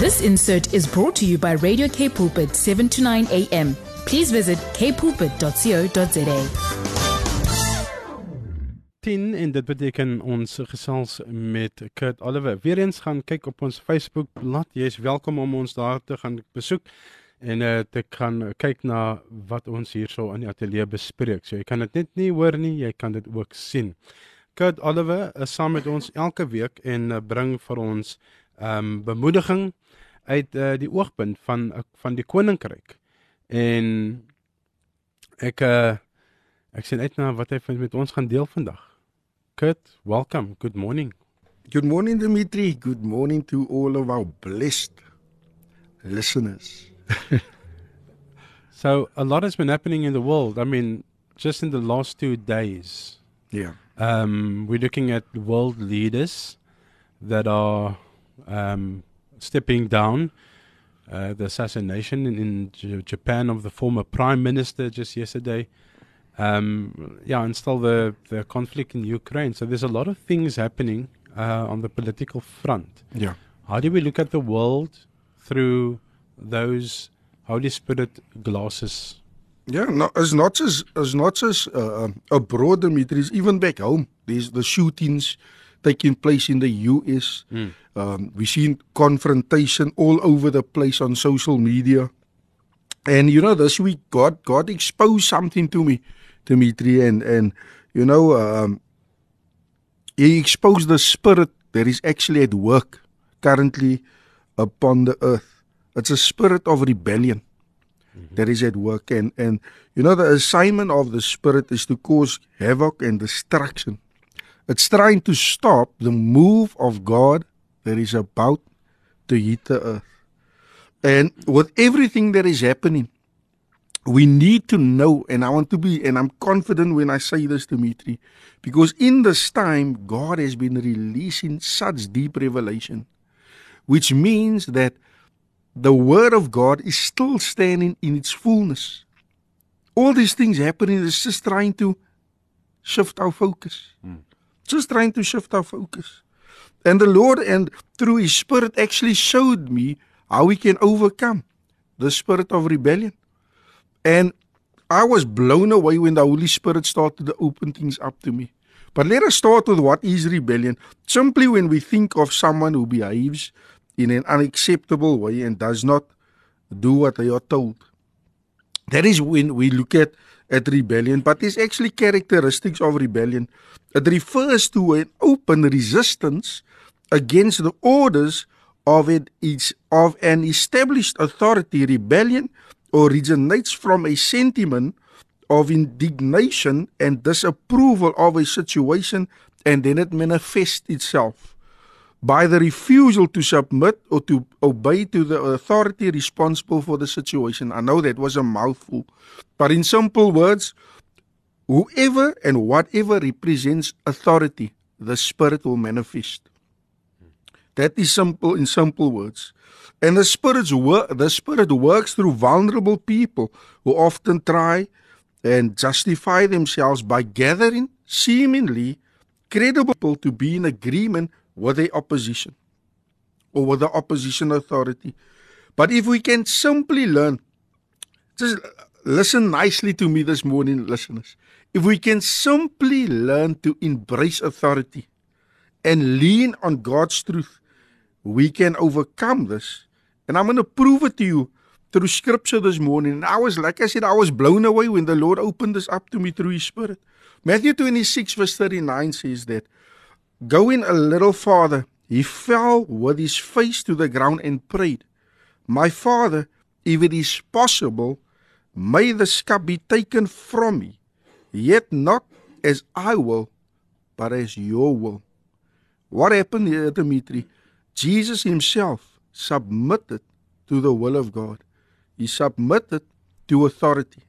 This insert is brought to you by Radio K Pulpit 7 to 9 a.m. Please visit kpulpit.co.za. 10 en dit beteken ons gesels met Kurt Oliver. Weereens gaan kyk op ons Facebook bladsy. Jy is welkom om ons daar te gaan besoek en uh, te kan kyk na wat ons hierso in die ateljee bespreek. So jy kan dit net nie hoor nie, jy kan dit ook sien. Kurt Oliver is saam met ons elke week en uh, bring vir ons ehm um, bemoediging uit uh, die oogpunt van uh, van die koninkryk. En ek uh, ek sien uit na wat hy met ons gaan deel vandag. Kurt, welcome. Good morning. Good morning Dimitri. Good morning to all of our blessed listeners. so a lot has been happening in the world. I mean, just in the last 2 days. Yeah. Um, we're looking at world leaders that are um, stepping down. Uh, the assassination in, in J- Japan of the former prime minister just yesterday. Um, yeah, and still the, the conflict in Ukraine. So there's a lot of things happening uh, on the political front. Yeah. How do we look at the world through those Holy Spirit glasses? Yeah, no, it's not just it's not just uh, abroad, Dimitri. It's even back home. There's the shootings taking place in the U.S. Mm. Um, we've seen confrontation all over the place on social media. And you know, this week God God exposed something to me, Dimitri, and and you know, um, He exposed the spirit that is actually at work currently upon the earth. It's a spirit of rebellion mm-hmm. that is at work, and and you know, the assignment of the spirit is to cause havoc and destruction. It's trying to stop the move of God that is about to hit the earth. And with everything that is happening, we need to know, and I want to be, and I'm confident when I say this, to Dimitri, because in this time, God has been releasing such deep revelation, which means that the Word of God is still standing in its fullness. All these things happening is just trying to shift our focus. Mm. Just trying to shift our focus. And the Lord, and through His Spirit, actually showed me how we can overcome the spirit of rebellion. And I was blown away when the Holy Spirit started to open things up to me. But let us start with what is rebellion. Simply when we think of someone who behaves in an unacceptable way and does not do what they are told. That is when we look at, at rebellion, but there's actually characteristics of rebellion. It refers to an open resistance against the orders of it is of an established authority rebellion originates from a sentiment of indignation and disapproval of a situation and then it manifests itself by the refusal to submit or to obey to the authority responsible for the situation. I know that was a mouthful, but in simple words, whoever and whatever represents authority, the Spirit will manifest. That is simple in simple words. And the spirit's work the spirit works through vulnerable people who often try and justify themselves by gathering seemingly credible to be in agreement with the opposition or with the opposition authority. But if we can simply learn, just listen nicely to me this morning, listeners. If we can simply learn to embrace authority and lean on God's truth, we can overcome this. And I'm going to prove it to you through scripture this morning. And I was, like I said, I was blown away when the Lord opened this up to me through His Spirit. Matthew 26, verse 39 says that going a little farther, he fell with his face to the ground and prayed, My Father, if it is possible, may this cup be taken from me, yet not as I will, but as your will. What happened here, Dimitri? Jesus himself submitted to the will of God. He submitted to authority.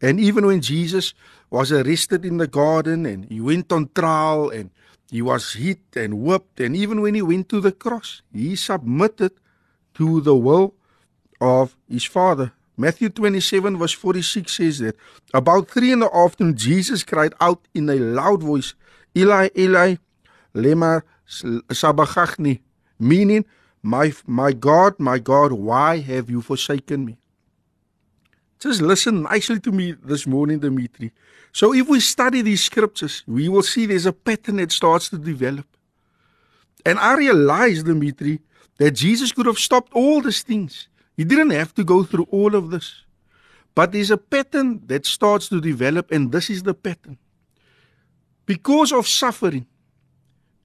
And even when Jesus was arrested in the garden and he went on trial and he was hit and whipped, and even when he went to the cross, he submitted to the will of his Father. Matthew 27, verse 46 says that about three in the afternoon, Jesus cried out in a loud voice, Eli, Eli, lema sabachachni, meaning, my, my God, my God, why have you forsaken me? Just listen nicely to me this morning, Dimitri. So, if we study these scriptures, we will see there's a pattern that starts to develop. And I realized, Dimitri, that Jesus could have stopped all these things. He didn't have to go through all of this. But there's a pattern that starts to develop, and this is the pattern. Because of suffering,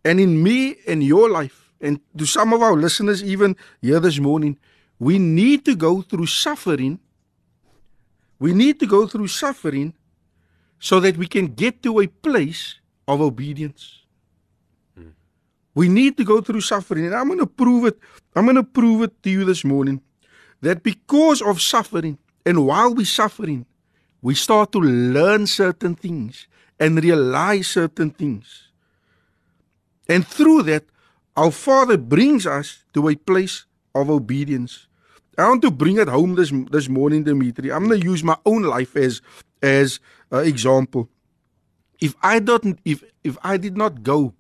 and in me and your life, and to some of our listeners, even here this morning, we need to go through suffering. We need to go through suffering so that we can get to a place of obedience. Hmm. We need to go through suffering. And I'm going to prove it. I'm going to prove it to you this morning that because of suffering, and while we're suffering, we start to learn certain things and realize certain things. And through that, our Father brings us to a place of obedience. I want to bring it home this this morning, Dimitri. I'm going to use my own life as as an example. If I didn't, if if I did not go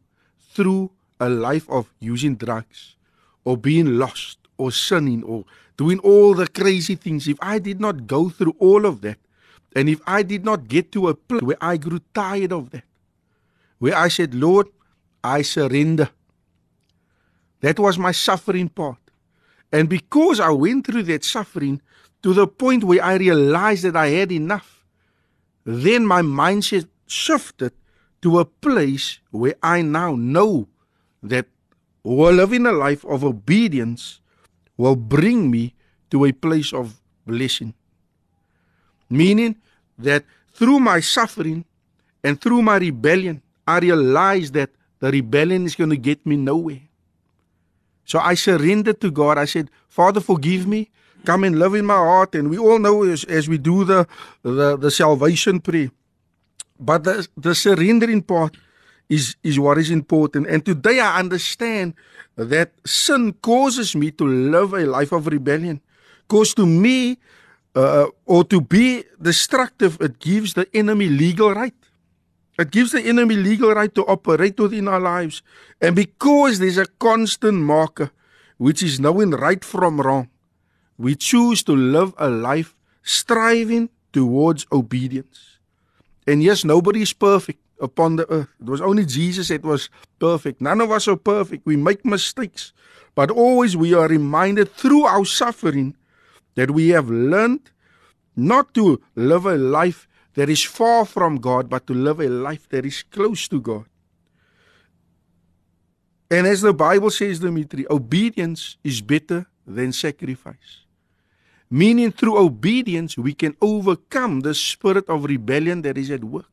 through a life of using drugs or being lost or sinning or doing all the crazy things, if I did not go through all of that, and if I did not get to a place where I grew tired of that, where I said, Lord, I surrender. That was my suffering part. And because I went through that suffering to the point where I realized that I had enough, then my mindset shifted to a place where I now know that living a life of obedience will bring me to a place of blessing. Meaning that through my suffering and through my rebellion, I realized that the rebellion is going to get me nowhere. So I surrendered to God. I said, Father, forgive me. Come and live in my heart. And we all know as, as we do the, the, the salvation prayer. But the, the surrendering part is, is what is important. And today I understand that sin causes me to live a life of rebellion. Because to me, uh, or to be destructive, it gives the enemy legal right. It gives the enemy legal right to operate within our lives. And because there's a constant marker, which is knowing right from wrong, we choose to live a life striving towards obedience. And yes, nobody is perfect upon the earth. It was only Jesus that was perfect. None of us are perfect. We make mistakes. But always we are reminded through our suffering that we have learned not to live a life that is far from God, but to live a life that is close to God. And as the Bible says, Dimitri, obedience is better than sacrifice. Meaning, through obedience, we can overcome the spirit of rebellion that is at work.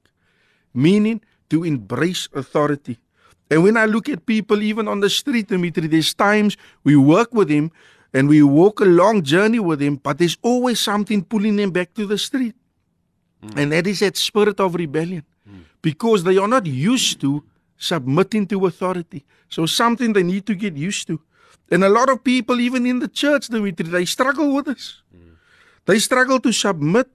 Meaning, to embrace authority. And when I look at people, even on the street, Dimitri, there's times we work with him and we walk a long journey with him, but there's always something pulling them back to the street. Mm. And that is that spirit of rebellion. Mm. Because they are not used to submitting to authority. So something they need to get used to. And a lot of people, even in the church, they struggle with this. They struggle to submit.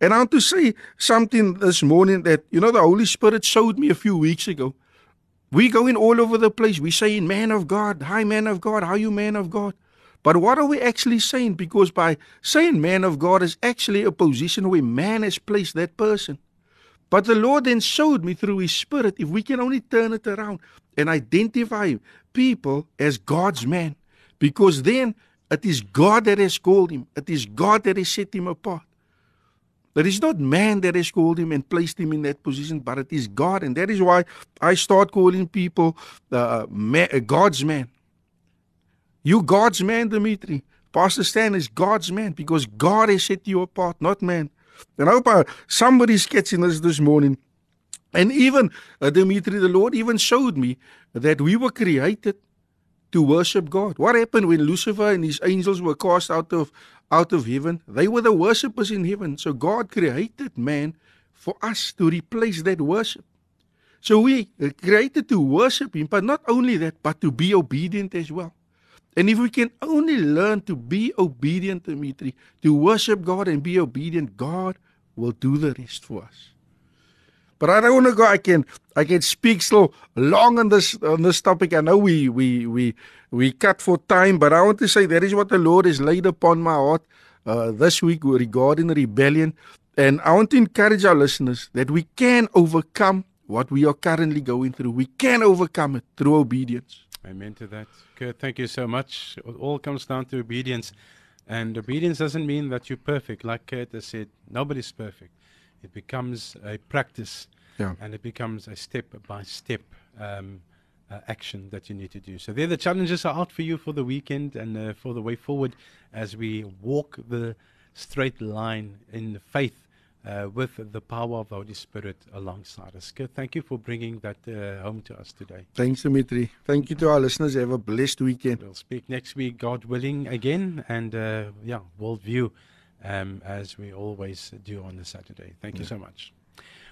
And I want to say something this morning that, you know, the Holy Spirit showed me a few weeks ago. We going all over the place. We saying, man of God, hi, man of God, how you, man of God? But what are we actually saying? Because by saying man of God is actually a position where man has placed that person. But the Lord then showed me through His Spirit if we can only turn it around and identify people as God's man, because then it is God that has called him, it is God that has set him apart. It is not man that has called him and placed him in that position, but it is God. And that is why I start calling people uh, man, God's man. You God's man, Dimitri. Pastor Stan is God's man because God has set you apart, not man. And I hope uh, somebody's catching this this morning. And even, uh, Dimitri, the Lord even showed me that we were created to worship God. What happened when Lucifer and his angels were cast out of out of heaven? They were the worshippers in heaven. So God created man for us to replace that worship. So we created to worship him, but not only that, but to be obedient as well. And if we can only learn to be obedient, Dimitri, to worship God and be obedient, God will do the rest for us. But I don't want to go. I can I can speak so long on this on this topic. I know we we we we cut for time, but I want to say that is what the Lord has laid upon my heart uh, this week regarding rebellion. And I want to encourage our listeners that we can overcome what we are currently going through. We can overcome it through obedience. Amen to that. Kurt, thank you so much. It all comes down to obedience. And obedience doesn't mean that you're perfect. Like Kurt has said, nobody's perfect. It becomes a practice Yeah. and it becomes a step by step um, uh, action that you need to do. So, there the challenges are out for you for the weekend and uh, for the way forward as we walk the straight line in faith uh, with the power of the Holy Spirit alongside us. Thank you for bringing that uh, home to us today. Thanks, Dimitri. Thank you to our listeners. Have a blessed weekend. We'll speak next week, God willing, again, and uh, yeah, we'll view um, as we always do on the Saturday. Thank you so much.